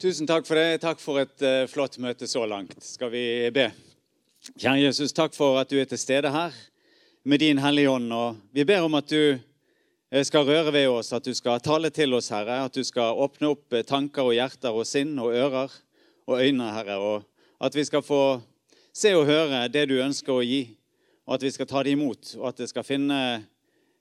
Tusen takk for det. Takk for et uh, flott møte så langt. Skal vi be? Kjære Jesus, takk for at du er til stede her med din Hellige Ånd. Og vi ber om at du eh, skal røre ved oss, at du skal tale til oss, Herre. At du skal åpne opp eh, tanker og hjerter og sinn og ører og øyne, Herre. Og at vi skal få se og høre det du ønsker å gi, og at vi skal ta det imot. Og at det skal finne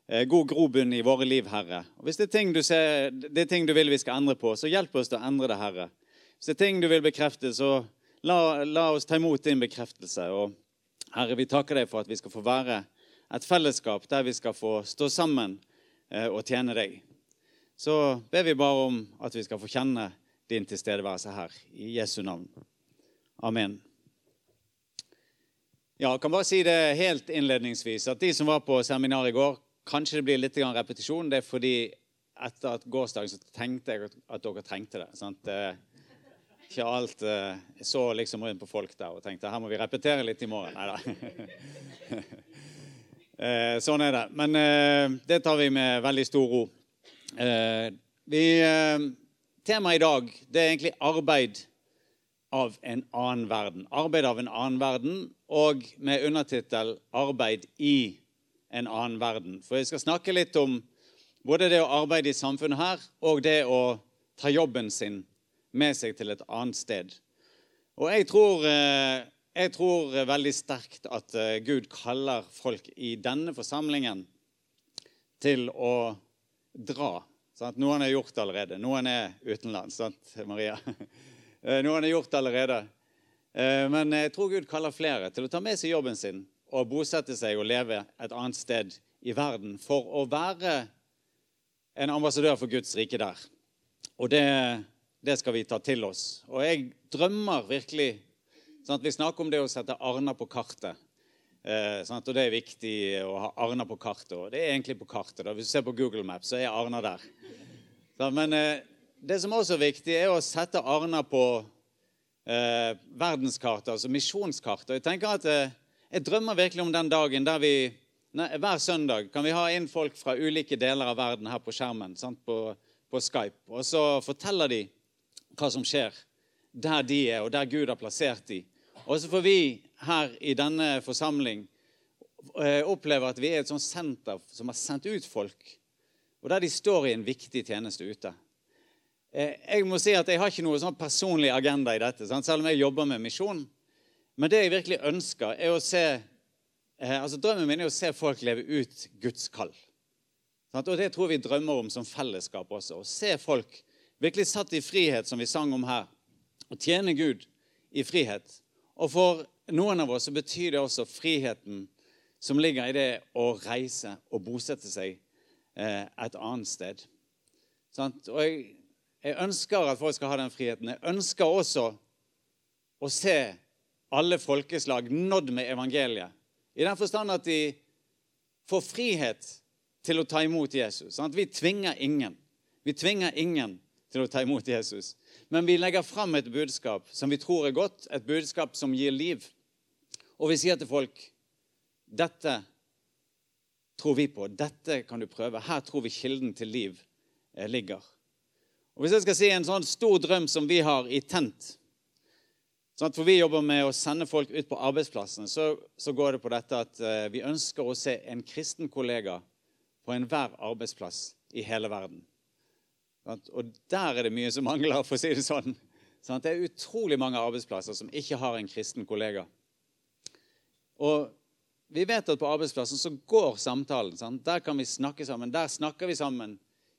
god grobunn i våre liv, Herre. Og Hvis det er, ser, det er ting du vil vi skal endre på, så hjelp oss til å endre det, Herre. Hvis det er ting du vil bekrefte, så la, la oss ta imot din bekreftelse. Og Herre, vi takker deg for at vi skal få være et fellesskap der vi skal få stå sammen eh, og tjene deg. Så ber vi bare om at vi skal få kjenne din tilstedeværelse her. I Jesu navn. Amen. Ja, jeg kan bare si det helt innledningsvis at de som var på seminar i går, Kanskje det blir litt repetisjon. Det er fordi etter at gårsdagen så tenkte jeg at dere trengte det. Sant? Ikke alt Jeg så liksom rundt på folk der og tenkte her må vi repetere litt i morgen. Nei da. Eh, sånn er det. Men eh, det tar vi med veldig stor ro. Eh, vi, temaet i dag det er egentlig arbeid av en annen verden. Arbeid av en annen verden, og med undertittel 'Arbeid i en annen verden. For jeg skal snakke litt om både det å arbeide i samfunnet her og det å ta jobben sin med seg til et annet sted. Og jeg tror, eh, jeg tror veldig sterkt at eh, Gud kaller folk i denne forsamlingen til å dra. Sant? Noen er gjort allerede. Noen er utenlands. Sant, Maria? Eh, noen er gjort allerede. Men jeg tror Gud kaller flere til å ta med seg jobben sin å bosette seg og leve et annet sted i verden for å være en ambassadør for Guds rike der. Og det, det skal vi ta til oss. Og jeg drømmer virkelig sånn Vi snakker om det å sette Arna på kartet. Eh, sånn og Det er viktig å ha Arna på kartet. Og det er egentlig på kartet. Da. Hvis du ser på Google Maps, så er Arna der. Så, men eh, det som også er viktig, er å sette Arna på eh, verdenskartet, altså misjonskartet. Jeg tenker at eh, jeg drømmer virkelig om den dagen der vi nei, hver søndag kan vi ha inn folk fra ulike deler av verden her på skjermen sant, på, på, Skype. Og så forteller de hva som skjer der de er, og der Gud har plassert dem. Og så får vi her i denne forsamling eh, oppleve at vi er et sånt senter som har sendt ut folk, og der de står i en viktig tjeneste ute. Eh, jeg må si at jeg har ikke noe sånn personlig agenda i dette, sant? selv om jeg jobber med misjon. Men det jeg virkelig ønsker, er å se eh, altså Drømmen min er å se folk leve ut Guds kall. Og Det tror vi drømmer om som fellesskap også. Å se folk virkelig satt i frihet, som vi sang om her. Å tjene Gud i frihet. Og for noen av oss så betyr det også friheten som ligger i det å reise og bosette seg eh, et annet sted. Og jeg, jeg ønsker at folk skal ha den friheten. Jeg ønsker også å se alle folkeslag nådd med evangeliet. I den forstand at de får frihet til å ta imot Jesus. Sånn vi tvinger ingen. Vi tvinger ingen til å ta imot Jesus. Men vi legger fram et budskap som vi tror er godt, et budskap som gir liv. Og vi sier til folk dette tror vi på. Dette kan du prøve. Her tror vi kilden til liv eh, ligger. Og Hvis jeg skal si en sånn stor drøm som vi har i Tent, Sånn for vi jobber med å sende folk ut på arbeidsplassen. Så, så går det på dette at uh, vi ønsker å se en kristen kollega på enhver arbeidsplass i hele verden. Sånn, og der er det mye som mangler, for å si det sånn. sånn det er utrolig mange arbeidsplasser som ikke har en kristen kollega. Og vi vet at på arbeidsplassen så går samtalen. Sånn. Der kan vi snakke sammen. Der snakker vi sammen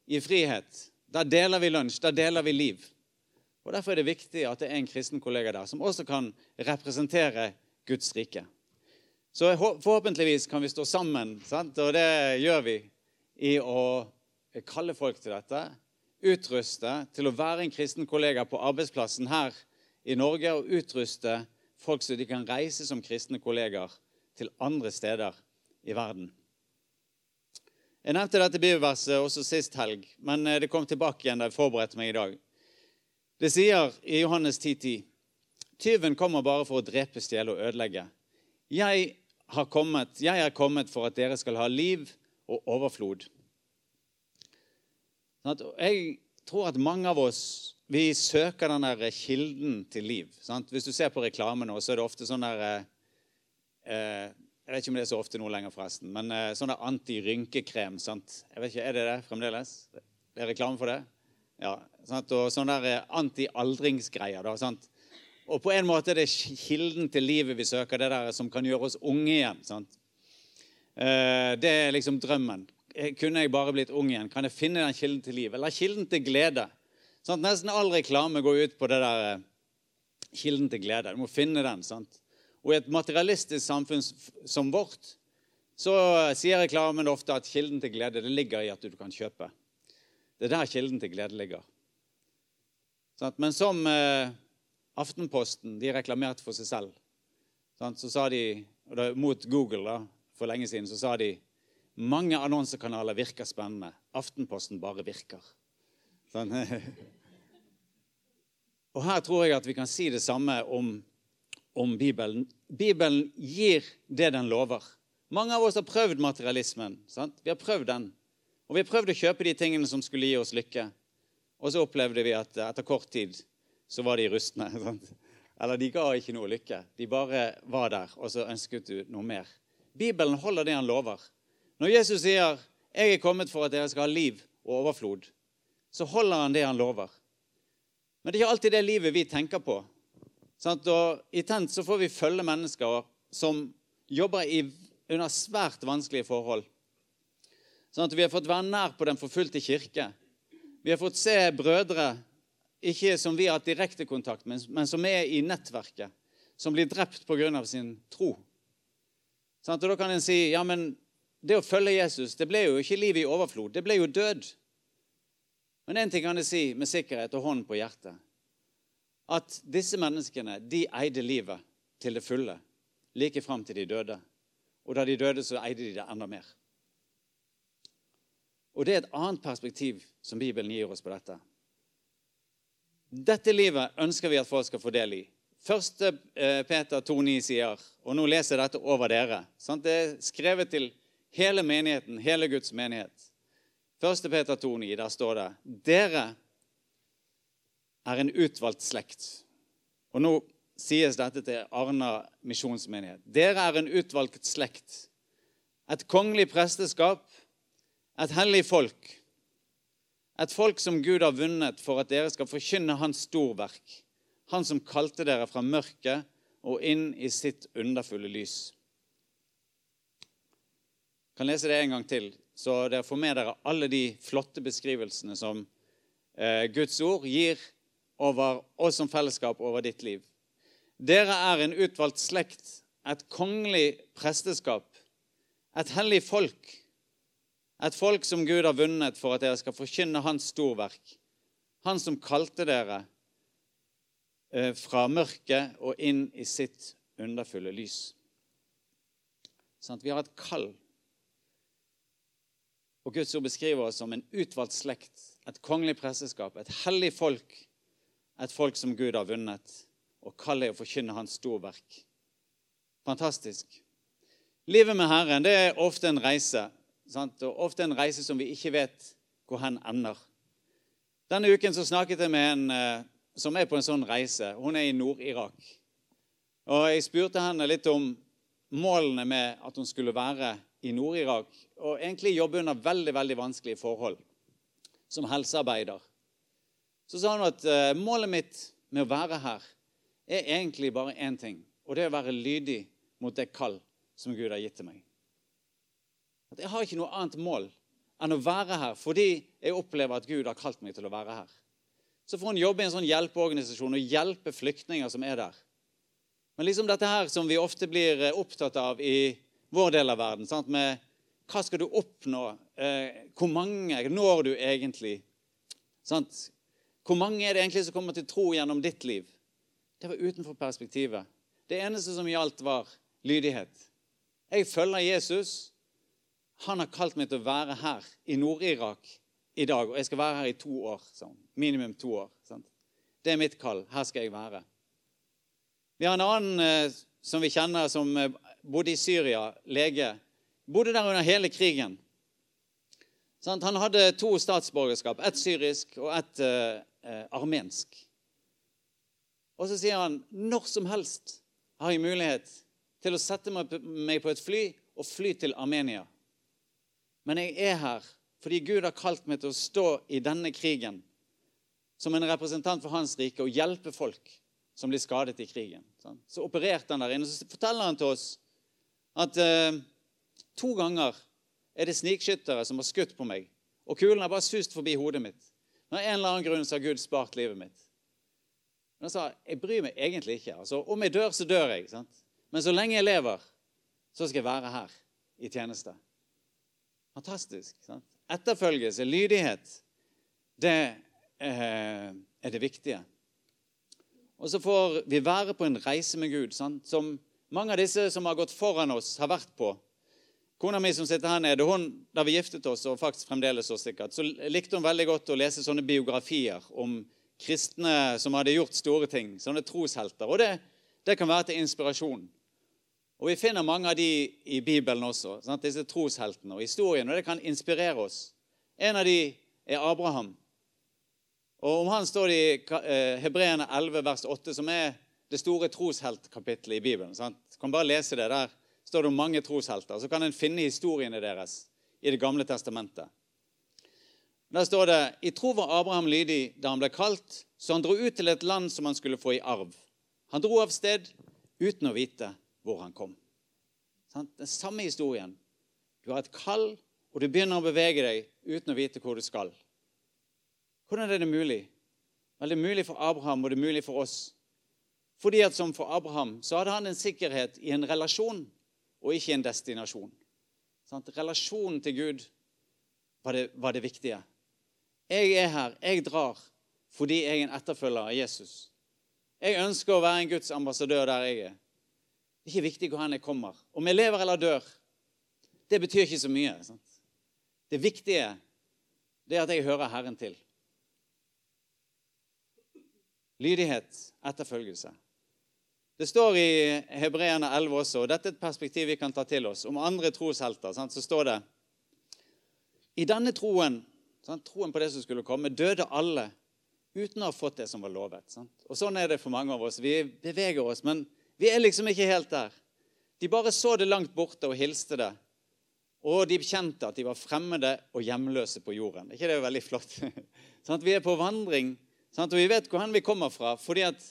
i frihet. Der deler vi lunsj. Der deler vi liv. Og Derfor er det viktig at det er en kristen kollega der som også kan representere Guds rike. Så forhåpentligvis kan vi stå sammen, sant? og det gjør vi i å kalle folk til dette. Utruste til å være en kristen kollega på arbeidsplassen her i Norge, og utruste folk så de kan reise som kristne kollegaer til andre steder i verden. Jeg nevnte dette bibelverset også sist helg, men eh, det kom tilbake igjen da jeg forberedte meg i dag. Det sier i Johannes 10,10.: Tyven kommer bare for å drepe, stjele og ødelegge. Jeg, kommet, jeg er kommet for at dere skal ha liv og overflod. Sånn jeg tror at mange av oss vi søker den der kilden til liv. Sant? Hvis du ser på reklame nå, så er det ofte sånn der eh, eh, Jeg vet ikke om det er så ofte nå lenger, forresten. Men eh, sånn antirynkekrem. sant? Jeg vet ikke, Er det det fremdeles? Det er reklame for det? Ja. Sant? Og sånn der eh, anti-aldringsgreier. Og på en måte er det kilden til livet vi søker, det der som kan gjøre oss unge igjen. sant? Eh, det er liksom drømmen. Eh, kunne jeg bare blitt ung igjen? Kan jeg finne den kilden til liv? Eller kilden til glede? Sant? Nesten all reklame går ut på det der kilden til glede. Du må finne den. sant? Og i et materialistisk samfunn som vårt så sier reklamen ofte at kilden til glede det ligger i at du kan kjøpe. Det er der kilden til glede ligger. Men som eh, Aftenposten de reklamerte for seg selv, så sa de, mot Google da, for lenge siden, så sa de mange annonsekanaler virker spennende. Aftenposten bare virker. Sånn. Og her tror jeg at vi kan si det samme om, om Bibelen. Bibelen gir det den lover. Mange av oss har prøvd materialismen. Sant? Vi har prøvd den. Og vi har prøvd å kjøpe de tingene som skulle gi oss lykke. Og så opplevde vi at etter kort tid så var de rustne. Sant? Eller de ga ikke noe lykke. De bare var der, og så ønsket du noe mer. Bibelen holder det han lover. Når Jesus sier 'Jeg er kommet for at dere skal ha liv og overflod', så holder han det han lover. Men det er ikke alltid det livet vi tenker på. Sant? Og I Tent så får vi følge mennesker som jobber i, under svært vanskelige forhold. Sånn at Vi har fått være nær på Den forfulgte kirke. Vi har fått se brødre ikke som vi har hatt direkte kontakt med, men som er i nettverket, som blir drept pga. sin tro. Sånn at da kan en si ja, men det å følge Jesus det ble jo ikke liv i overflod, det ble jo død. Men én ting kan jeg si med sikkerhet og hånd på hjertet. At disse menneskene de eide livet til det fulle like fram til de døde. Og da de døde, så eide de det enda mer. Og det er et annet perspektiv som Bibelen gir oss på dette. Dette livet ønsker vi at folk skal få del i. Første eh, Peter 2,9 sier, og nå leser jeg dette over dere Det er skrevet til hele menigheten, hele Guds menighet. Første Peter 2,9, der står det Dere er en utvalgt slekt. Og nå sies dette til Arna misjonsmenighet. Dere er en utvalgt slekt. Et kongelig presteskap, et hellig folk. Et folk som Gud har vunnet for at dere skal forkynne Hans storverk. Han som kalte dere fra mørket og inn i sitt underfulle lys. Jeg kan lese det en gang til så dere får med dere alle de flotte beskrivelsene som eh, Guds ord gir over oss som fellesskap over ditt liv. Dere er en utvalgt slekt, et kongelig presteskap, et hellig folk. Et folk som Gud har vunnet for at dere skal forkynne Hans storverk. Han som kalte dere eh, fra mørket og inn i sitt underfulle lys. Sånn vi har et kall og Guds ord beskriver oss som en utvalgt slekt, et kongelig presteskap, et hellig folk, et folk som Gud har vunnet, og kaller å forkynne Hans storverk. Fantastisk. Livet med Herren det er ofte en reise, sant? og ofte en reise som vi ikke vet hvor hen ender. Denne uken så snakket jeg med en eh, som er på en sånn reise. Hun er i Nord-Irak. Og Jeg spurte henne litt om målene med at hun skulle være i Nord-Irak og egentlig jobbe under veldig veldig vanskelige forhold som helsearbeider. Så sa han at uh, målet mitt med å være her er egentlig bare én ting, og det er å være lydig mot det kall som Gud har gitt til meg. At Jeg har ikke noe annet mål enn å være her fordi jeg opplever at Gud har kalt meg til å være her. Så får hun jobbe i en sånn hjelpeorganisasjon og hjelpe flyktninger som er der. Men liksom dette her som vi ofte blir eh, opptatt av i vår del av verden. Sant? Med hva skal du oppnå? Eh, hvor mange når du egentlig? Sant? Hvor mange er det egentlig som kommer til tro gjennom ditt liv? Det var utenfor perspektivet. Det eneste som gjaldt, var lydighet. Jeg følger Jesus. Han har kalt meg til å være her i Nord-Irak i dag, og jeg skal være her i to år. Sånn. Minimum to år. Sant? Det er mitt kall. Her skal jeg være. Vi har en annen eh, som vi kjenner, som eh, bodde i Syria, lege. Bodde der under hele krigen. Sånn? Han hadde to statsborgerskap, ett syrisk og ett eh, eh, armensk. Og så sier han når som helst har jeg mulighet til å sette meg på et fly og fly til Armenia. Men jeg er her fordi Gud har kalt meg til å stå i denne krigen som en representant for hans rike og hjelpe folk som blir skadet i krigen. Så opererte han der inne. Så forteller han til oss at eh, to ganger er det snikskyttere som har skutt på meg, og kulen har bare sust forbi hodet mitt. Men av en eller annen grunn så har Gud spart livet mitt. Men han sa jeg bryr meg egentlig ikke. Altså, om jeg dør, så dør jeg. Sant? Men så lenge jeg lever, så skal jeg være her i tjeneste. Fantastisk. Sant? Etterfølgelse, lydighet, det eh, er det viktige. Og så får vi være på en reise med Gud, sant? som mange av disse som har gått foran oss, har vært på. Kona mi som sitter her nede, hun, Da vi giftet oss, og faktisk fremdeles så sikkert, så likte hun veldig godt å lese sånne biografier om kristne som hadde gjort store ting. Sånne troshelter. Og det, det kan være til inspirasjon. Og Vi finner mange av de i Bibelen også, sant? disse trosheltene og historien. Og det kan inspirere oss. En av de er Abraham. Og Om han står det i eh, Hebreerne 11, vers 8, som er det store trosheltkapittelet i Bibelen. Sant? Kan bare lese det. Der står det om mange troshelter. Så kan en finne historiene deres i Det gamle testamentet. Der står det i tro var Abraham lydig da han ble kalt, så han dro ut til et land som han skulle få i arv. Han dro av sted uten å vite hvor han kom. Den samme historien. Du har et kall, og du begynner å bevege deg uten å vite hvor du skal. Hvordan er det mulig? Vel, det er mulig for Abraham, og det er mulig for oss. Fordi at som for Abraham så hadde han en sikkerhet i en relasjon og ikke en destinasjon. Sånn, relasjonen til Gud var det, var det viktige. Jeg er her, jeg drar, fordi jeg er en etterfølger av Jesus. Jeg ønsker å være en Guds ambassadør der jeg er. Det er ikke viktig hvor jeg kommer. Om jeg lever eller dør, det betyr ikke så mye. Sant? Det viktige det er at jeg hører Herren til. Lydighet, etterfølgelse. Det står i Hebreerne 11 også, og dette er et perspektiv vi kan ta til oss, om andre troshelter. Sant? Så står det I denne troen, sant? troen på det som skulle komme, døde alle uten å ha fått det som var lovet. Og Sånn er det for mange av oss. Vi beveger oss, men vi er liksom ikke helt der. De bare så det langt borte og hilste det. Og de kjente at de var fremmede og hjemløse på jorden. Er ikke det veldig flott? sånn vi er på vandring sånn Og vi vet hvor vi kommer fra, fordi at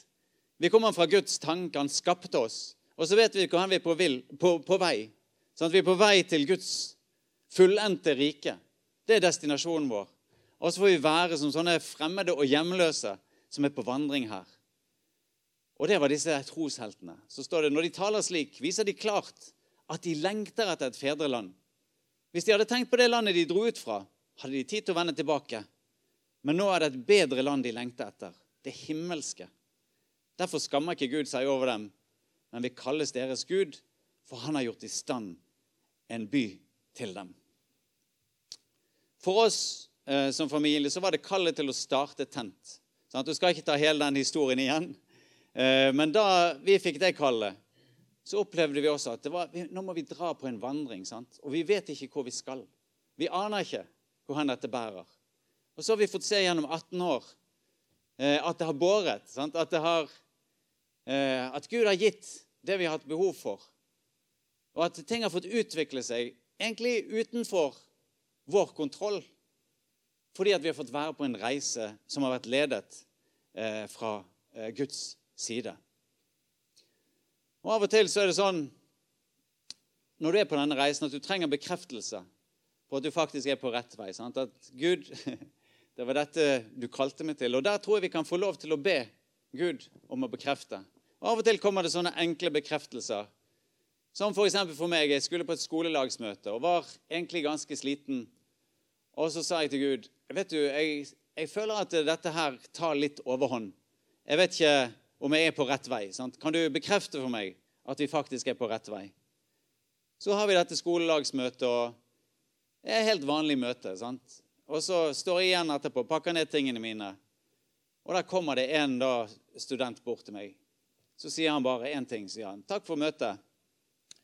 vi kommer fra Guds tanke. Han skapte oss. Og så vet vi hvor vi er på, vil, på, på vei. Sant? Vi er på vei til Guds fullendte rike. Det er destinasjonen vår. Og så får vi være som sånne fremmede og hjemløse som er på vandring her. Og det var disse trosheltene. Så står det, Når de taler slik, viser de klart at de lengter etter et fedreland. Hvis de hadde tenkt på det landet de dro ut fra, hadde de tid til å vende tilbake. Men nå er det et bedre land de lengter etter. Det himmelske. Derfor skammer ikke Gud seg over dem, men vil kalles deres Gud, for han har gjort i stand en by til dem. For oss eh, som familie så var det kallet til å starte tent. Sånn du skal ikke ta hele den historien igjen. Eh, men da vi fikk det kallet, så opplevde vi også at var, nå må vi dra på en vandring. Sant? Og vi vet ikke hvor vi skal. Vi aner ikke hvor hen dette bærer. Og så har vi fått se gjennom 18 år eh, at det har båret. At, har, eh, at, Gud har gitt det vi har hatt behov for. Og at ting har fått utvikle seg egentlig utenfor vår kontroll. Fordi at vi har fått være på en reise som har vært ledet fra Guds side. Og Av og til så er det sånn når du er på denne reisen, at du trenger bekreftelse på at du faktisk er på rett vei. Sant? At Gud Det var dette du kalte meg til. Og der tror jeg vi kan få lov til å be Gud om å bekrefte. Og Av og til kommer det sånne enkle bekreftelser. Som f.eks. For, for meg. Jeg skulle på et skolelagsmøte og var egentlig ganske sliten. Og så sa jeg til Gud vet du, jeg, jeg føler at dette her tar litt overhånd. Jeg vet ikke om vi er på rett vei. Sant? Kan du bekrefte for meg at vi faktisk er på rett vei? Så har vi dette skolelagsmøtet, og det er et helt vanlig møte. sant? Og så står jeg igjen etterpå, pakker ned tingene mine. Og der kommer det en da, student bort til meg. Så sier han bare én ting. sier han. 'Takk for møtet.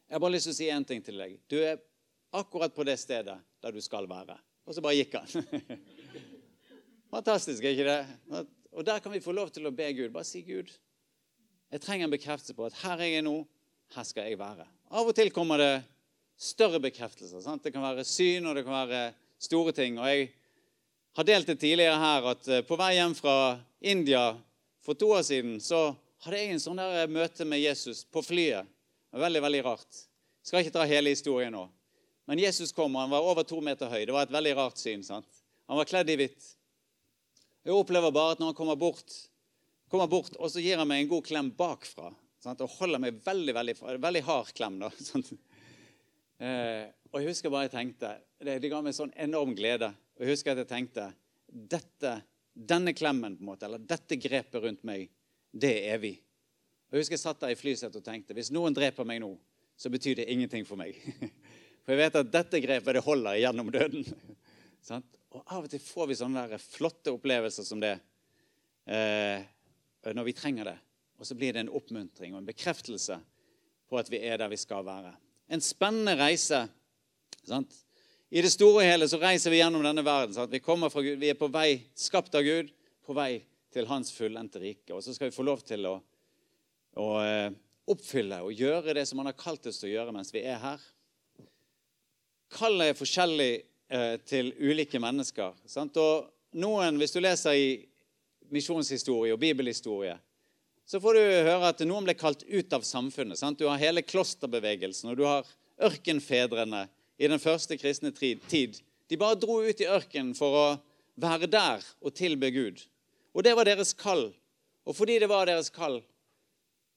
Jeg har bare lyst til å si én ting til deg. Du er akkurat på det stedet der du skal være.' Og så bare gikk han. Fantastisk, er ikke det? Og der kan vi få lov til å be Gud. Bare si, Gud, jeg trenger en bekreftelse på at her er jeg nå, her skal jeg være. Av og til kommer det større bekreftelser. Sant? Det kan være syn, og det kan være store ting. Og jeg har delt det tidligere her at eh, på vei hjem fra India for to år siden så hadde jeg en sånn der møte med Jesus på flyet. Det var veldig, veldig rart. Jeg skal ikke dra hele historien nå. Men Jesus kom, og han var over to meter høy. Det var et veldig rart syn. sant? Han var kledd i hvitt. Jeg opplever bare at når han kommer bort, kommer bort og så gir han meg en god klem bakfra sant? og holder meg veldig veldig, veldig hard klem. da, sant? Eh, og jeg husker bare jeg tenkte, det, det ga meg sånn enorm glede. Og jeg husker at jeg tenkte dette, denne klemmen på en måte, eller dette grepet rundt meg, det er evig. Og Jeg husker jeg satt der i flysetet og tenkte hvis noen dreper meg nå, så betyr det ingenting for meg. For jeg vet at dette grepet det holder gjennom døden. Og av og til får vi sånne der flotte opplevelser som det eh, når vi trenger det. Og så blir det en oppmuntring og en bekreftelse på at vi er der vi skal være. En spennende reise. Sant? I det store og hele så reiser vi gjennom denne verden. Vi, fra Gud, vi er på vei, skapt av Gud, på vei til Hans fullendte rike. Og så skal vi få lov til å, å eh, oppfylle og gjøre det som Han har kalt oss til å gjøre mens vi er her. Kallet er forskjellig Eh, til ulike mennesker. Sant? Og noen, Hvis du leser i misjonshistorie og bibelhistorie, så får du høre at noen ble kalt ut av samfunnet. Sant? Du har hele klosterbevegelsen, og du har ørkenfedrene i den første kristne tid. De bare dro ut i ørkenen for å være der og tilbe Gud. Og det var deres kall. Og fordi det var deres kall,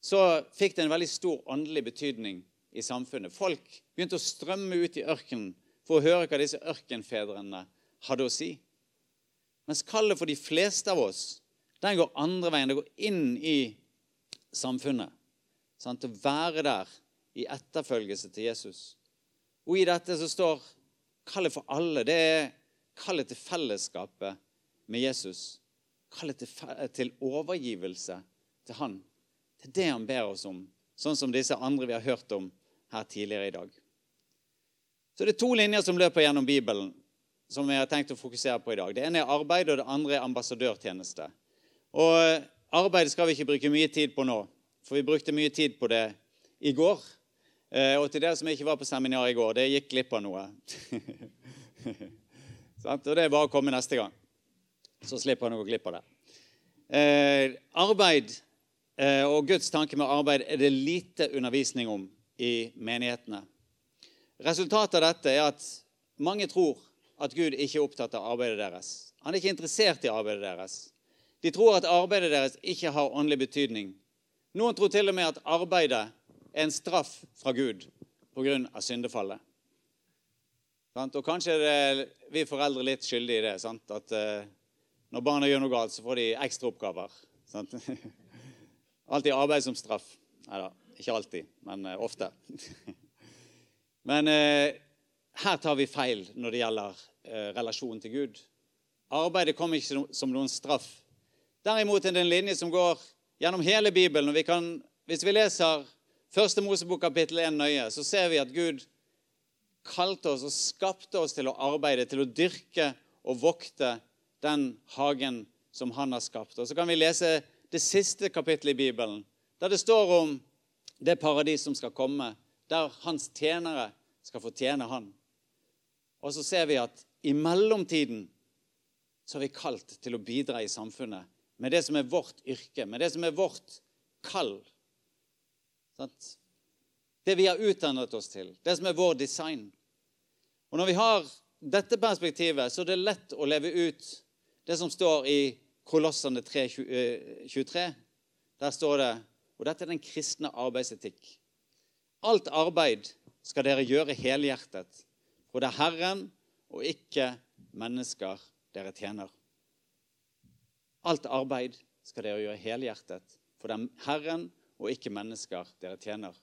så fikk det en veldig stor åndelig betydning i samfunnet. Folk begynte å strømme ut i ørkenen for å høre hva disse ørkenfedrene hadde å si. Mens kallet for de fleste av oss den går andre veien. Det går inn i samfunnet. Sant? Å være der i etterfølgelse til Jesus. Og i dette så står kallet for alle. Det er kallet til fellesskapet med Jesus. Kallet til, til overgivelse til Han. Det er det han ber oss om, sånn som disse andre vi har hørt om her tidligere i dag. Så det er to linjer som løper gjennom Bibelen, som jeg har tenkt å fokusere på i dag. Det ene er arbeid, og det andre er ambassadørtjeneste. Og eh, Arbeid skal vi ikke bruke mye tid på nå, for vi brukte mye tid på det i går. Eh, og til dere som ikke var på seminar i går, det gikk glipp av noe. og det er bare å komme neste gang, så slipper han å gå glipp av det. Eh, arbeid og Guds tanke med arbeid er det lite undervisning om i menighetene. Resultatet av dette er at mange tror at Gud ikke er opptatt av arbeidet deres. Han er ikke interessert i arbeidet deres. De tror at arbeidet deres ikke har åndelig betydning. Noen tror til og med at arbeidet er en straff fra Gud pga. syndefallet. Og kanskje er vi foreldre litt skyldige i det. Sant? At uh, når barna gjør noe galt, så får de ekstraoppgaver. alltid arbeid som straff. Nei da, ikke alltid, men uh, ofte. Men eh, her tar vi feil når det gjelder eh, relasjonen til Gud. Arbeidet kommer ikke som noen straff. Derimot er det en linje som går gjennom hele Bibelen. Vi kan, hvis vi leser Første Mosebok kapittel 1 nøye, så ser vi at Gud kalte oss og skapte oss til å arbeide, til å dyrke og vokte den hagen som han har skapt. Og Så kan vi lese det siste kapittelet i Bibelen, der det står om det paradis som skal komme, der hans tjenere skal fortjene tjene han. Og så ser vi at i mellomtiden så er vi kalt til å bidra i samfunnet med det som er vårt yrke, med det som er vårt kall. Det vi har utdannet oss til, det som er vår design. Og Når vi har dette perspektivet, så er det lett å leve ut det som står i Kolossene 3.23. Eh, Der står det Og dette er den kristne arbeidsetikk. Alt arbeid skal dere gjøre helhjertet, for det er Herren og ikke mennesker dere tjener. Alt arbeid skal dere gjøre helhjertet, for det er Herren og ikke mennesker dere tjener.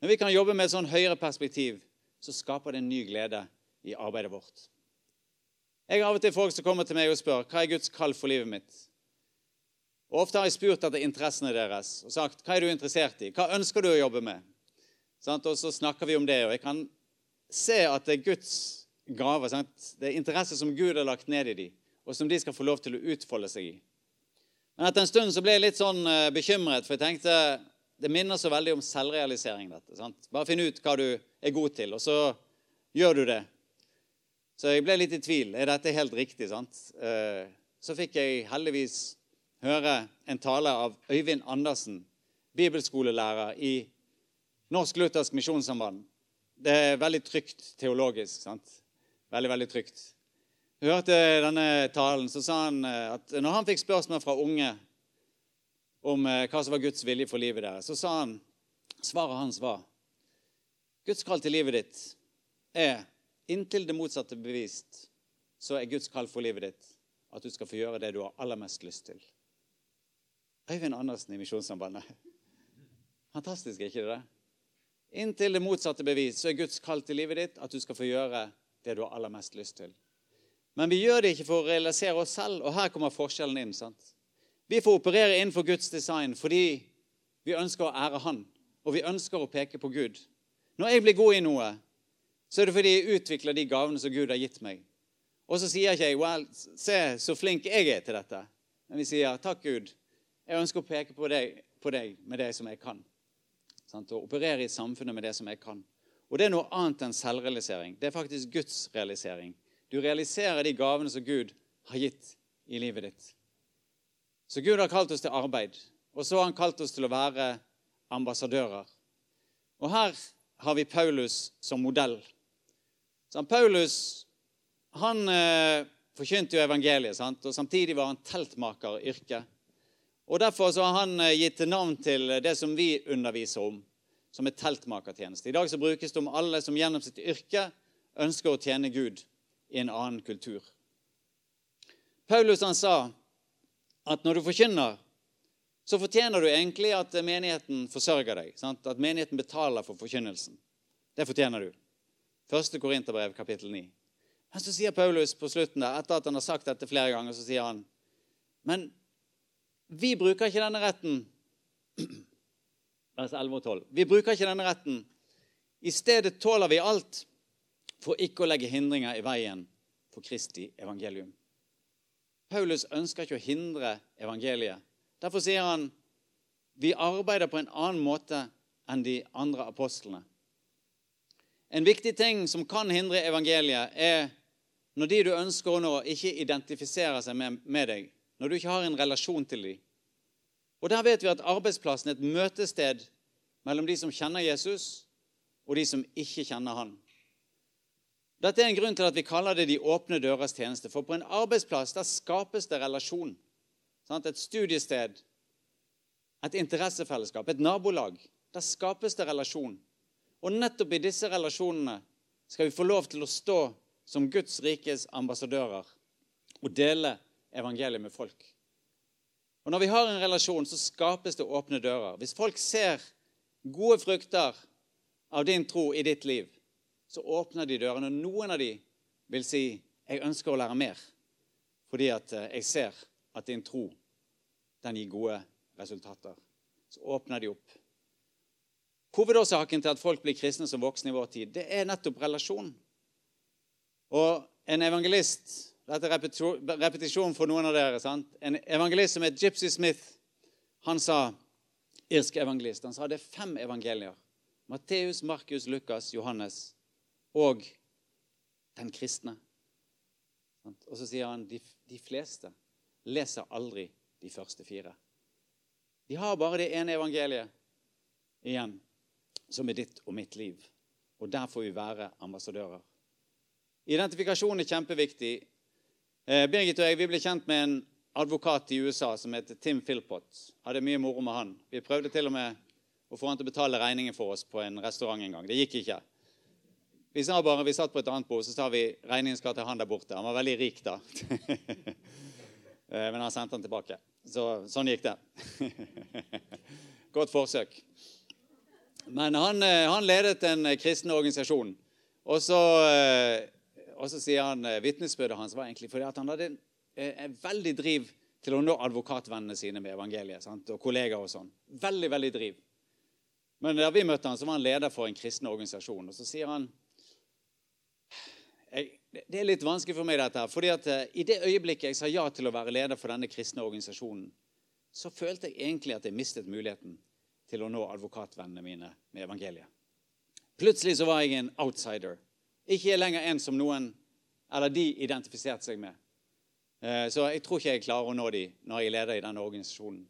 Når vi kan jobbe med et sånn høyere perspektiv, så skaper det en ny glede i arbeidet vårt. Jeg har av og til folk som kommer til meg og spør hva er Guds kall for livet mitt. Og Ofte har jeg spurt etter interessene deres og sagt hva er du interessert i, hva ønsker du å jobbe med? Og så snakker vi om det, og jeg kan se at det er Guds gaver. Sant? Det er interesser som Gud har lagt ned i dem, og som de skal få lov til å utfolde seg i. Men etter en stund så ble jeg litt sånn uh, bekymret, for jeg tenkte det minner så veldig om selvrealisering. dette. Sant? Bare finn ut hva du er god til, og så gjør du det. Så jeg ble litt i tvil. Er dette helt riktig? sant? Uh, så fikk jeg heldigvis høre en tale av Øyvind Andersen, bibelskolelærer i Norsk Luthersk Misjonssamband. Det er veldig trygt teologisk. sant? Veldig, veldig trygt. Jeg hørte denne talen, så sa han eh, at når han fikk spørsmål fra unge om eh, hva som var Guds vilje for livet deres, så sa han svaret hans var Guds kall til livet ditt er inntil det motsatte bevist, så er Guds kall for livet ditt at du skal få gjøre det du har aller mest lyst til. Øyvind Andersen i Misjonssambandet. Fantastisk, er ikke det? Inntil det motsatte bevis, så er Guds kall til livet ditt at du skal få gjøre det du har aller mest lyst til. Men vi gjør det ikke for å realisere oss selv, og her kommer forskjellen inn. sant? Vi får operere innenfor Guds design fordi vi ønsker å ære Han, og vi ønsker å peke på Gud. Når jeg blir god i noe, så er det fordi jeg utvikler de gavene som Gud har gitt meg. Og så sier ikke jeg well, 'Se så flink jeg er til dette'. Men vi sier 'Takk, Gud. Jeg ønsker å peke på deg, på deg med det som jeg kan'. Sant? Og operere i samfunnet med det som jeg kan. Og det er noe annet enn selvrealisering. Det er faktisk Guds realisering. Du realiserer de gavene som Gud har gitt i livet ditt. Så Gud har kalt oss til arbeid, og så har han kalt oss til å være ambassadører. Og her har vi Paulus som modell. Så Paulus han eh, forkynte jo evangeliet, sant? og samtidig var han teltmaker i yrket. Og Derfor så har han eh, gitt navn til det som vi underviser om, som er teltmakertjeneste. I dag så brukes det om alle som gjennom sitt yrke ønsker å tjene Gud i en annen kultur. Paulus han sa at når du forkynner, så fortjener du egentlig at menigheten forsørger deg. Sant? At menigheten betaler for forkynnelsen. Det fortjener du. Første Korinterbrev, kapittel 9. Men så sier Paulus på slutten, der, etter at han har sagt dette flere ganger, så sier han Men vi bruker ikke denne retten Vers 11 og 12. Vi bruker ikke denne retten. I stedet tåler vi alt for ikke å legge hindringer i veien for Kristi evangelium. Paulus ønsker ikke å hindre evangeliet. Derfor sier han vi arbeider på en annen måte enn de andre apostlene. En viktig ting som kan hindre evangeliet, er når de du ønsker å nå, ikke identifiserer seg med, med deg, når du ikke har en relasjon til dem. Og Der vet vi at arbeidsplassen er et møtested mellom de som kjenner Jesus, og de som ikke kjenner han. Dette er en grunn til at vi kaller det de åpne døres tjeneste. For på en arbeidsplass der skapes det relasjon. Sant? Et studiested, et interessefellesskap, et nabolag. Der skapes det relasjon. Og nettopp i disse relasjonene skal vi få lov til å stå som Guds rikes ambassadører og dele evangeliet med folk. Og Når vi har en relasjon, så skapes det åpne dører. Hvis folk ser gode frukter av din tro i ditt liv, så åpner de dørene. Noen av de vil si 'Jeg ønsker å lære mer', fordi at eh, jeg ser at din tro den gir gode resultater. Så åpner de opp. Hovedårsaken til at folk blir kristne som voksne i vår tid, det er nettopp relasjon. Og en evangelist Dette er repetisjon for noen av dere. sant? En evangelist som het Gypsy Smith, han sa irsk evangelist, han sa det er fem evangelier. Matteus, Markus, Lukas, Johannes og den kristne. Og så sier han de, de fleste leser aldri de første fire. De har bare det ene evangeliet igjen, som er ditt og mitt liv. Og der får vi være ambassadører. Identifikasjon er kjempeviktig. Eh, Birgit og jeg vi ble kjent med en advokat i USA som heter Tim Philpott. Hadde mye moro med han. Vi prøvde til og med å få han til å betale regningen for oss på en restaurant en gang. Det gikk ikke. Vi sa bare, vi satt på et annet bord, så sa vi regningen skal til han der borte. Han var veldig rik da. Eh, men han sendte han tilbake. Så, sånn gikk det. Godt forsøk. Men han, eh, han ledet en kristen organisasjon. Og så og så sier han eh, vitnesbyrdet hans var egentlig fordi han hadde en, eh, en veldig driv til å nå advokatvennene sine med evangeliet. Sant? Og kollegaer og sånn. Veldig, veldig driv. Men da vi møtte han, så var han leder for en kristen organisasjon. Og så sier han det er litt vanskelig for meg, dette her. fordi at eh, I det øyeblikket jeg sa ja til å være leder for denne kristne organisasjonen, så følte jeg egentlig at jeg mistet muligheten til å nå advokatvennene mine med evangeliet. Plutselig så var jeg en outsider. Ikke lenger en som noen eller de identifiserte seg med. Eh, så jeg tror ikke jeg klarer å nå de når jeg er leder i denne organisasjonen.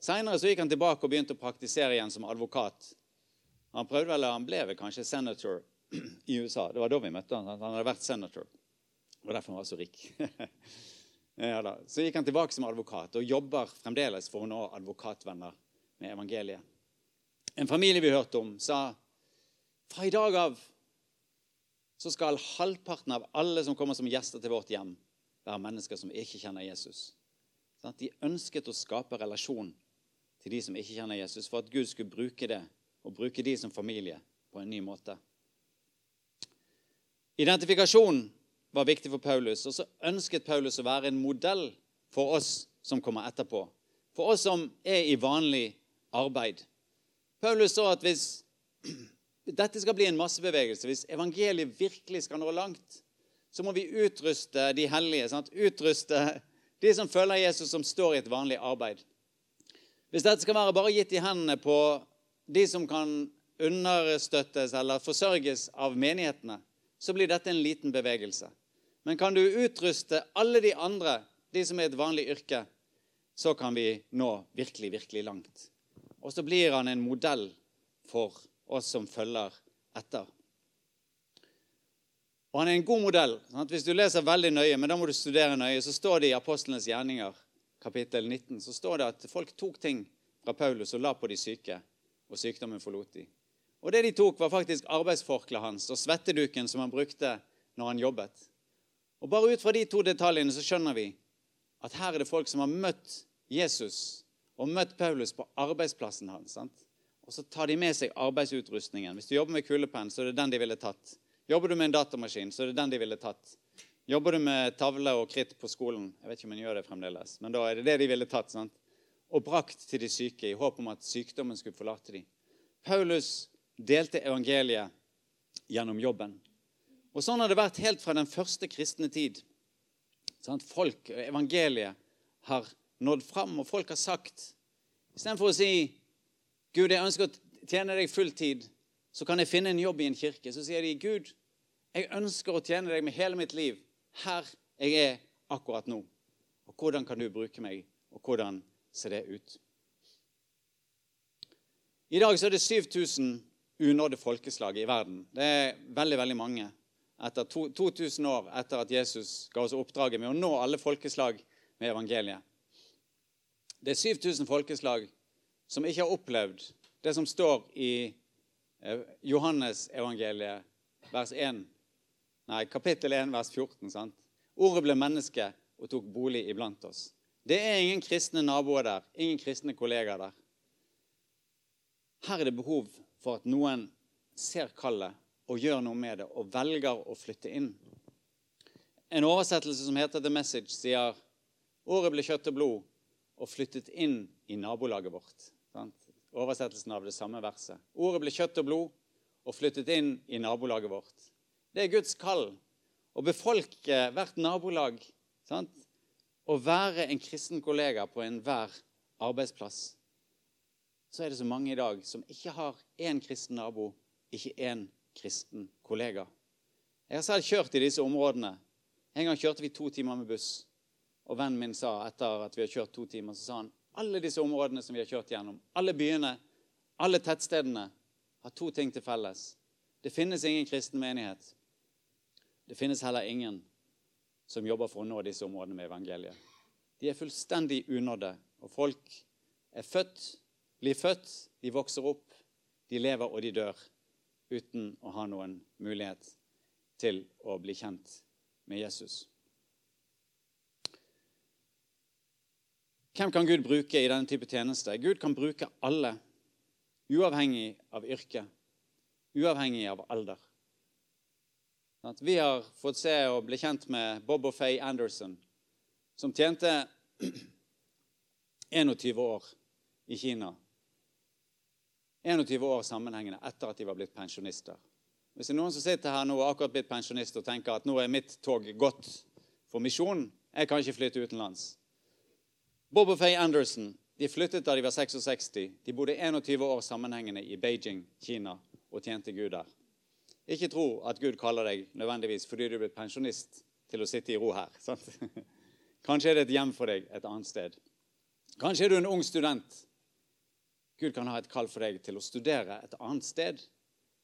Seinere gikk han tilbake og begynte å praktisere igjen som advokat. Han prøvde vel, han ble vel kanskje senator i USA. Det var da vi møtte han. Han hadde vært senator. Det var derfor han var så rik. ja, så gikk han tilbake som advokat og jobber fremdeles for å nå advokatvenner med evangeliet. En familie vi hørte om, sa fra i dag av så skal halvparten av alle som kommer som gjester til vårt hjem, være mennesker som ikke kjenner Jesus. Sånn de ønsket å skape relasjon til de som ikke kjenner Jesus, for at Gud skulle bruke det og bruke de som familie på en ny måte. Identifikasjon var viktig for Paulus, og så ønsket Paulus å være en modell for oss som kommer etterpå. For oss som er i vanlig arbeid. Paulus så at hvis dette skal bli en massebevegelse, hvis evangeliet virkelig skal nå langt, så må vi utruste de hellige. Sant? Utruste de som følger Jesus, som står i et vanlig arbeid. Hvis dette skal være bare gitt i hendene på de som kan understøttes eller forsørges av menighetene, så blir dette en liten bevegelse. Men kan du utruste alle de andre, de som er et vanlig yrke, så kan vi nå virkelig, virkelig langt. Og så blir han en modell for oss som følger etter. Og han er en god modell. Sant? Hvis du leser veldig nøye, men da må du studere nøye, så står det i Apostlenes gjerninger, kapittel 19, så står det at folk tok ting fra Paulus og la på de syke, og sykdommen forlot de. Og det de tok, var faktisk arbeidsforkleet hans og svetteduken som han brukte når han jobbet. Og Bare ut fra de to detaljene så skjønner vi at her er det folk som har møtt Jesus og møtt Paulus på arbeidsplassen hans. Sant? Og så tar de med seg arbeidsutrustningen. Hvis du jobber med kulepenn, så er det den de ville tatt. Jobber du med en datamaskin, så er det den de ville tatt. Jobber du med tavle og kritt på skolen, jeg vet ikke om en gjør det fremdeles, men da er det det de ville tatt. sant? Og brakt til de syke i håp om at sykdommen skulle forlate dem. Paulus delte evangeliet gjennom jobben. Og Sånn har det vært helt fra den første kristne tid. Sånn folk, Evangeliet har nådd fram, og folk har sagt Istedenfor å si Gud, jeg ønsker å tjene deg fulltid, så kan jeg finne en jobb i en kirke. Så sier de, Gud, jeg ønsker å tjene deg med hele mitt liv her jeg er akkurat nå. Og hvordan kan du bruke meg, og hvordan ser det ut? I dag så er det 7000 unådde folkeslag i verden. Det er veldig, veldig mange. Etter to, 2000 år etter at Jesus ga oss oppdraget med å nå alle folkeslag med evangeliet. Det er 7000 folkeslag som ikke har opplevd det som står i eh, Johannes evangeliet, vers 1, nei, kapittel 1, vers 14. sant? Ordet ble menneske og tok bolig iblant oss. Det er ingen kristne naboer der, ingen kristne kollegaer der. Her er det behov for at noen ser kallet og gjør noe med det og velger å flytte inn. En oversettelse som heter The Message, sier året ble kjøtt og blod og flyttet inn i nabolaget vårt. Oversettelsen av det samme verset. Ordet ble kjøtt og blod og flyttet inn i nabolaget vårt. Det er Guds kall. Å befolke hvert nabolag. Sant? Å være en kristen kollega på enhver arbeidsplass så er det så mange i dag som ikke har én kristen nabo, ikke én kristen kollega. Jeg har selv kjørt i disse områdene. En gang kjørte vi to timer med buss. Og vennen min sa etter at vi har kjørt to timer, så sa han alle disse områdene som vi har kjørt gjennom, alle byene, alle tettstedene, har to ting til felles. Det finnes ingen kristen menighet. Det finnes heller ingen som jobber for å nå disse områdene med evangeliet. De er fullstendig unådde, og folk er født blir født, de vokser opp, de lever og de dør uten å ha noen mulighet til å bli kjent med Jesus. Hvem kan Gud bruke i denne type tjeneste? Gud kan bruke alle, uavhengig av yrke, uavhengig av alder. Vi har fått se og bli kjent med Bob og Faye Anderson, som tjente 21 år i Kina 21 år sammenhengende etter at de var blitt pensjonister. Hvis det er noen som sitter her nå og akkurat blitt pensjonist og tenker at nå er mitt tog gått for misjon, jeg kan ikke flytte utenlands. Bob og Faye Anderson de flyttet da de var 66. De bodde 21 år sammenhengende i Beijing, Kina, og tjente Gud der. Ikke tro at Gud kaller deg nødvendigvis fordi du er blitt pensjonist, til å sitte i ro her. Sant? Kanskje er det et hjem for deg et annet sted. Kanskje er du en ung student. Gud kan ha et kall for deg til å studere et annet sted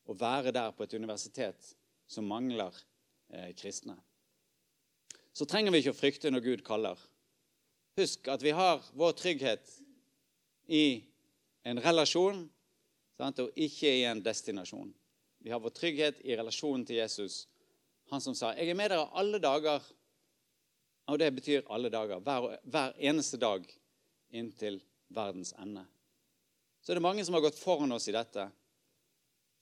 og være der på et universitet som mangler eh, kristne. Så trenger vi ikke å frykte når Gud kaller. Husk at vi har vår trygghet i en relasjon sant, og ikke i en destinasjon. Vi har vår trygghet i relasjonen til Jesus, han som sa 'Jeg er med dere alle dager'. Og det betyr alle dager. Hver, hver eneste dag inntil verdens ende. Så er det mange som har gått foran oss i dette.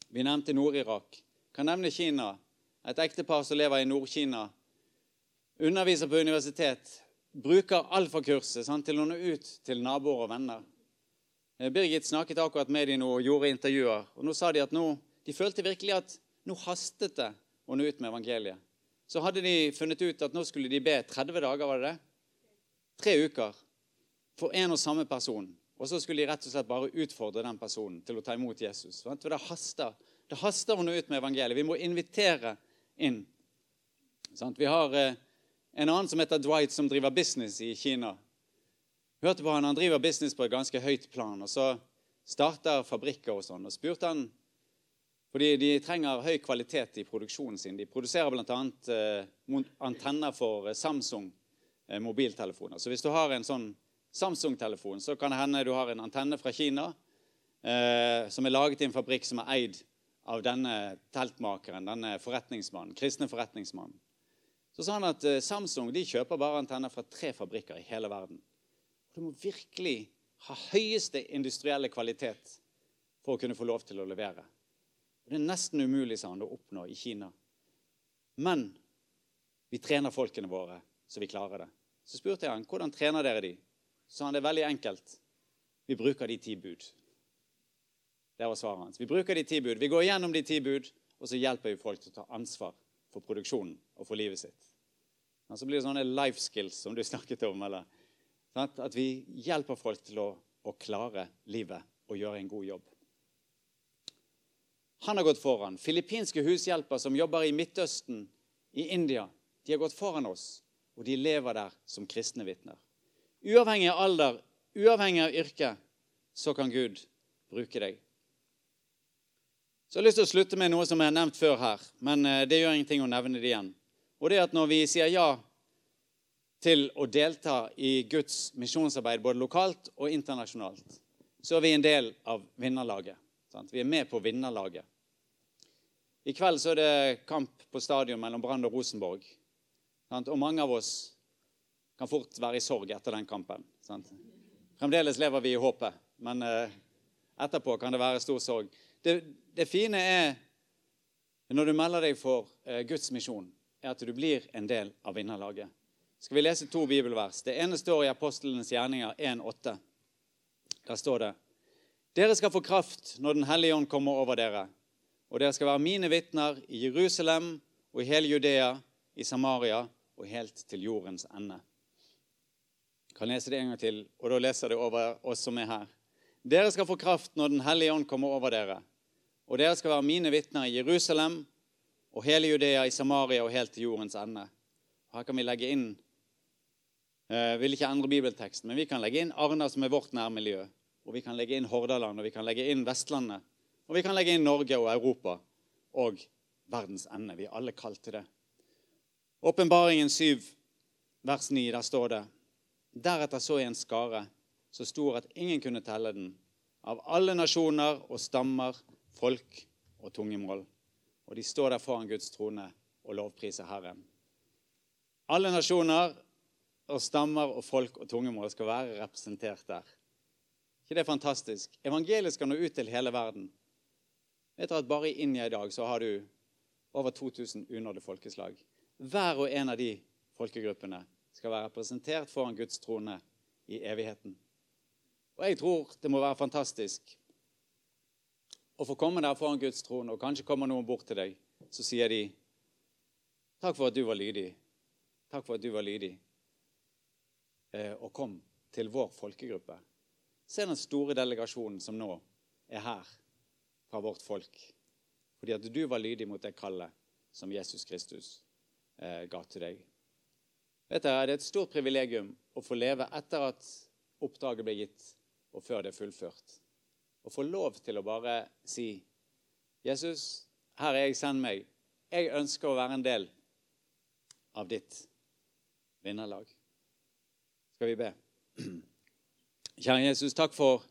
Vi nevnte Nord-Irak. Kan nevne Kina. Et ektepar som lever i Nord-Kina. Underviser på universitet. Bruker alfakurset sant, til å nå ut til naboer og venner. Eh, Birgit snakket akkurat med dem og gjorde intervjuer. og Nå sa de at nå, de følte virkelig at nå hastet det å nå ut med evangeliet. Så hadde de funnet ut at nå skulle de be 30 dager, var det det? Tre uker for en og samme person. Og så skulle de rett og slett bare utfordre den personen til å ta imot Jesus. For det haster. Det haster å nå ut med evangeliet. Vi må invitere inn. Vi har eh, en annen som heter Dwight, som driver business i Kina. Hørte på han, Han driver business på et ganske høyt plan. og Så starter fabrikker og sånn. og spurte han, fordi De trenger høy kvalitet i produksjonen sin. De produserer bl.a. Eh, antenner for eh, Samsung eh, mobiltelefoner. Så hvis du har en sånn Samsung-telefon, så kan det hende du har en antenne fra Kina eh, som er laget i en fabrikk som er eid av denne teltmakeren, denne forretningsmannen, kristne forretningsmannen. Så sa han at eh, Samsung de kjøper bare antenner fra tre fabrikker i hele verden. Du må virkelig ha høyeste industrielle kvalitet for å kunne få lov til å levere. Det er nesten umulig sa han, å oppnå i Kina. Men vi trener folkene våre så vi klarer det. Så spurte jeg han, hvordan trener dere de? Så sa han det er veldig enkelt. Vi bruker de ti bud. Det var svaret hans. Vi bruker de ti bud. Vi går gjennom de ti bud, og så hjelper vi folk til å ta ansvar for produksjonen og for livet sitt. Og så blir det sånne life skills som du snakket om. Eller, at vi hjelper folk til å, å klare livet og gjøre en god jobb. Han har gått foran. Filippinske hushjelper som jobber i Midtøsten, i India, de har gått foran oss, og de lever der som kristne vitner. Uavhengig av alder, uavhengig av yrke, så kan Gud bruke deg. Så jeg har lyst til å slutte med noe som har nevnt før her, men eh, det gjør ingenting å nevne det igjen. Og det er at når vi sier ja til å delta i Guds misjonsarbeid både lokalt og internasjonalt, så er vi en del av vinnerlaget. Sant? Vi er med på vinnerlaget. I kveld så er det kamp på stadion mellom Brann og Rosenborg. Sant? Og mange av oss kan fort være i sorg etter den kampen. Sant? Fremdeles lever vi i håpet, men eh, etterpå kan det være stor sorg. Det, det, fine er når du melder deg for eh, Guds misjon, er at du blir en del av vinnerlaget. Skal vi lese to bibelvers? Det ene står i Apostlenes gjerninger 1,8. Der står det Dere skal få kraft når Den hellige ånd kommer over dere, og dere skal være mine vitner i Jerusalem og i hele Judea, i Samaria og helt til jordens ende kan lese det en gang til, og da leser det over oss som er her. Dere skal få kraft når Den hellige ånd kommer over dere. Og dere skal være mine vitner i Jerusalem og hele Judea, i Samaria og helt til jordens ende. Her kan vi legge inn eh, vil ikke endre bibelteksten, men vi kan legge inn Arna, som er vårt nærmiljø. Og vi kan legge inn Hordaland, og vi kan legge inn Vestlandet. Og vi kan legge inn Norge og Europa og verdens ende. Vi er alle kalt til det. Åpenbaringen 7, vers 9, der står det Deretter så jeg en skare så stor at ingen kunne telle den, av alle nasjoner og stammer, folk og tungemål. Og de står der foran Guds trone og lovpriser Herren. Alle nasjoner og stammer og folk og tungemål skal være representert der. ikke det er fantastisk? Evangeliet skal nå ut til hele verden. Vet dere at Bare i India i dag så har du over 2000 unådde folkeslag. Hver og en av de folkegruppene skal være representert foran Guds trone i evigheten. Og jeg tror det må være fantastisk og får komme der foran Guds trone, og kanskje kommer noen bort til deg, så sier de Takk for at du var lydig. Takk for at du var lydig. Eh, og kom til vår folkegruppe. Se den store delegasjonen som nå er her fra vårt folk. Fordi at du var lydig mot det kallet som Jesus Kristus eh, ga til deg. Vet dere, Det er et stort privilegium å få leve etter at oppdraget ble gitt, og før det er fullført. Å få lov til å bare si Jesus, her er jeg, send meg. Jeg ønsker å være en del av ditt vinnerlag. Skal vi be? Kjære Jesus, takk for,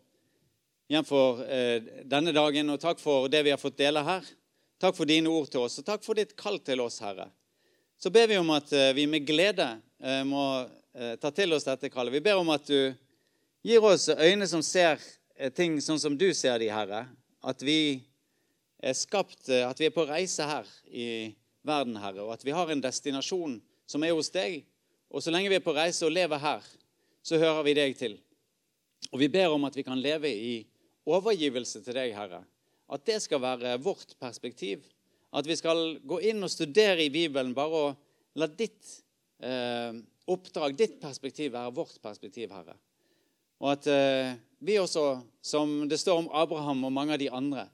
igjen for eh, denne dagen, og takk for det vi har fått dele her. Takk for dine ord til oss, og takk for ditt kall til oss, Herre. Så ber vi om at eh, vi med glede eh, må eh, ta til oss dette kallet. Vi ber om at du gir oss øyne som ser ting sånn som du ser de, Herre. At vi er skapt, eh, at vi er på reise her i verden, Herre, og at vi har en destinasjon som er hos deg. Og så lenge vi er på reise og lever her, så hører vi deg til. Og vi ber om at vi kan leve i overgivelse til deg, Herre. At det skal være vårt perspektiv. At vi skal gå inn og studere i Bibelen bare og la ditt eh, oppdrag, ditt perspektiv, være vårt perspektiv, Herre. Og at eh, vi også, som det står om Abraham og mange av de andre,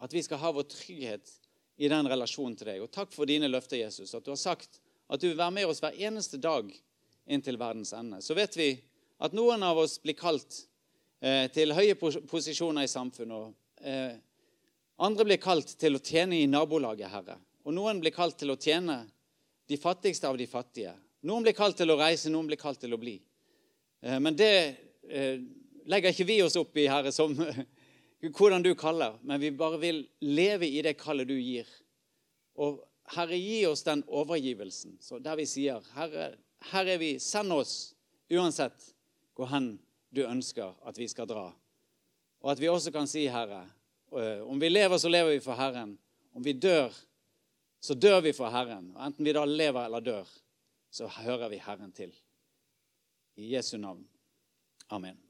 at vi skal ha vår trygghet i den relasjonen til deg. Og takk for dine løfter, Jesus, at du har sagt at du vil være med oss hver eneste dag inntil verdens ende. Så vet vi at noen av oss blir kalt eh, til høye posisjoner i samfunnet. og eh, Andre blir kalt til å tjene i nabolaget, Herre. Og noen blir kalt til å tjene de fattigste av de fattige. Noen blir kalt til å reise, noen blir kalt til å bli. Eh, men det legger ikke vi oss opp i, Herre, som hvordan du kaller, men vi bare vil leve i det kallet du gir. Og Herre, gi oss den overgivelsen, så der vi sier, Herre, her er vi, send oss uansett hvor hen du ønsker at vi skal dra. Og at vi også kan si, Herre, eh, om vi lever, så lever vi for Herren. Om vi dør, så dør vi for Herren. Og enten vi da lever eller dør, så hører vi Herren til. I Jesu navn. Amen.